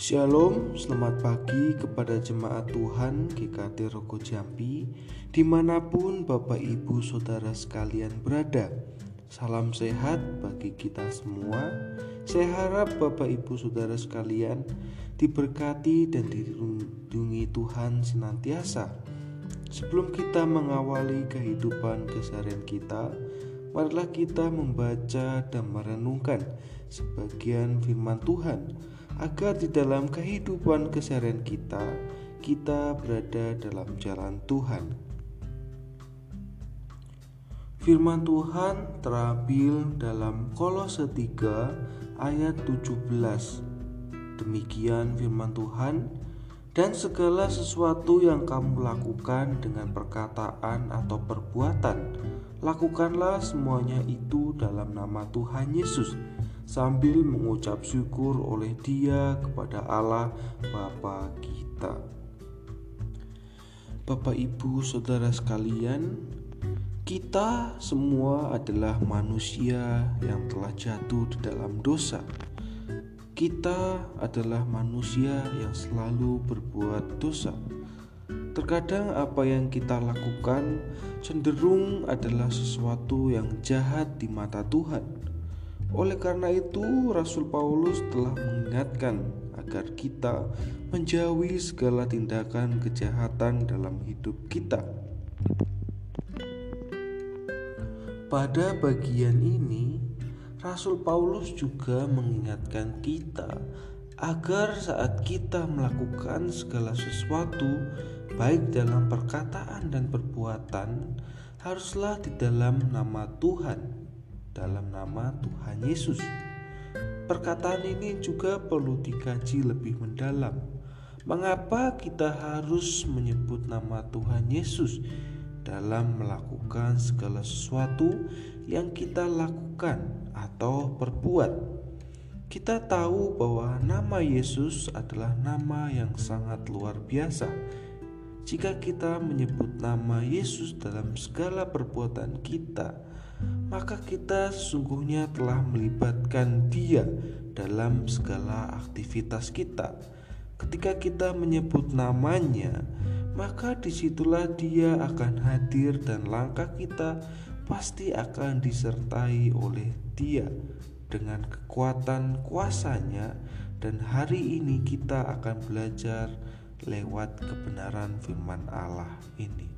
Shalom, selamat pagi kepada jemaat Tuhan GKT Rogo Jambi Di mana pun Bapak Ibu Saudara sekalian berada. Salam sehat bagi kita semua. Saya harap Bapak Ibu Saudara sekalian Diberkati dan dilindungi Tuhan senantiasa. Sebelum kita mengawali kehidupan keseharian kita Marilah kita membaca dan merenungkan sebagian firman Tuhan agar di dalam kehidupan keseharian kita kita berada dalam jalan Tuhan. Firman Tuhan terambil dalam Kolose 3 ayat 17. Demikian firman Tuhan, dan segala sesuatu yang kamu lakukan dengan perkataan atau perbuatan, lakukanlah semuanya itu dalam nama Tuhan Yesus sambil mengucap syukur oleh Dia kepada Allah Bapa kita. Bapak, Ibu, saudara sekalian, kita semua adalah manusia yang telah jatuh di dalam dosa. Kita adalah manusia yang selalu berbuat dosa. Terkadang apa yang kita lakukan cenderung adalah sesuatu yang jahat di mata Tuhan oleh karena itu, Rasul Paulus telah mengingatkan agar kita menjauhi segala tindakan kejahatan dalam hidup kita. Pada bagian ini, Rasul Paulus juga mengingatkan kita agar saat kita melakukan segala sesuatu, baik dalam perkataan dan perbuatan, haruslah di dalam nama Tuhan dalam nama Tuhan Yesus. Perkataan ini juga perlu dikaji lebih mendalam. Mengapa kita harus menyebut nama Tuhan Yesus dalam melakukan segala sesuatu yang kita lakukan atau perbuat? Kita tahu bahwa nama Yesus adalah nama yang sangat luar biasa. Jika kita menyebut nama Yesus dalam segala perbuatan kita, maka kita sesungguhnya telah melibatkan Dia dalam segala aktivitas kita. Ketika kita menyebut namanya, maka di situlah Dia akan hadir, dan langkah kita pasti akan disertai oleh Dia dengan kekuatan kuasanya. Dan hari ini kita akan belajar lewat kebenaran firman Allah ini.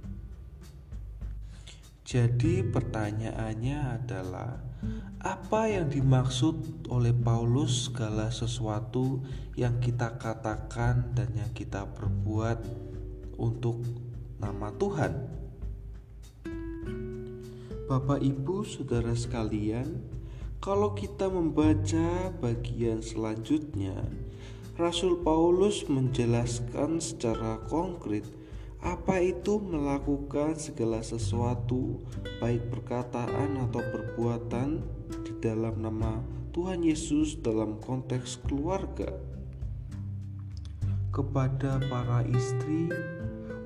Jadi pertanyaannya adalah apa yang dimaksud oleh Paulus segala sesuatu yang kita katakan dan yang kita perbuat untuk nama Tuhan? Bapak, ibu, saudara sekalian, kalau kita membaca bagian selanjutnya, Rasul Paulus menjelaskan secara konkret apa itu melakukan segala sesuatu, baik perkataan atau perbuatan, di dalam nama Tuhan Yesus dalam konteks keluarga? Kepada para istri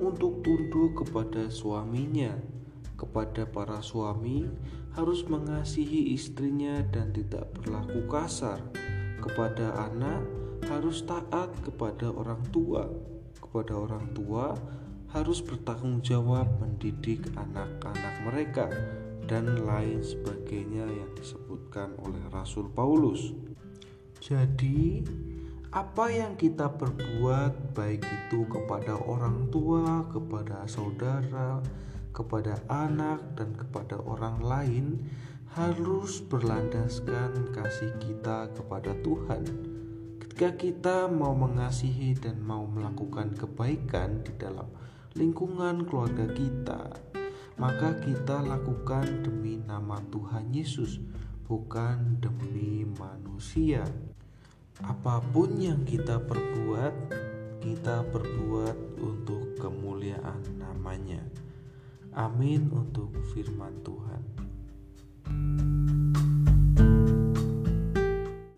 untuk tunduk kepada suaminya, kepada para suami harus mengasihi istrinya dan tidak berlaku kasar, kepada anak harus taat kepada orang tua, kepada orang tua harus bertanggung jawab mendidik anak-anak mereka dan lain sebagainya yang disebutkan oleh Rasul Paulus. Jadi, apa yang kita perbuat, baik itu kepada orang tua, kepada saudara, kepada anak, dan kepada orang lain, harus berlandaskan kasih kita kepada Tuhan. Ketika kita mau mengasihi dan mau melakukan kebaikan di dalam lingkungan keluarga kita, maka kita lakukan demi nama Tuhan Yesus, bukan demi manusia. Apa pun yang kita perbuat, kita perbuat untuk kemuliaan. Amin untuk firman Tuhan.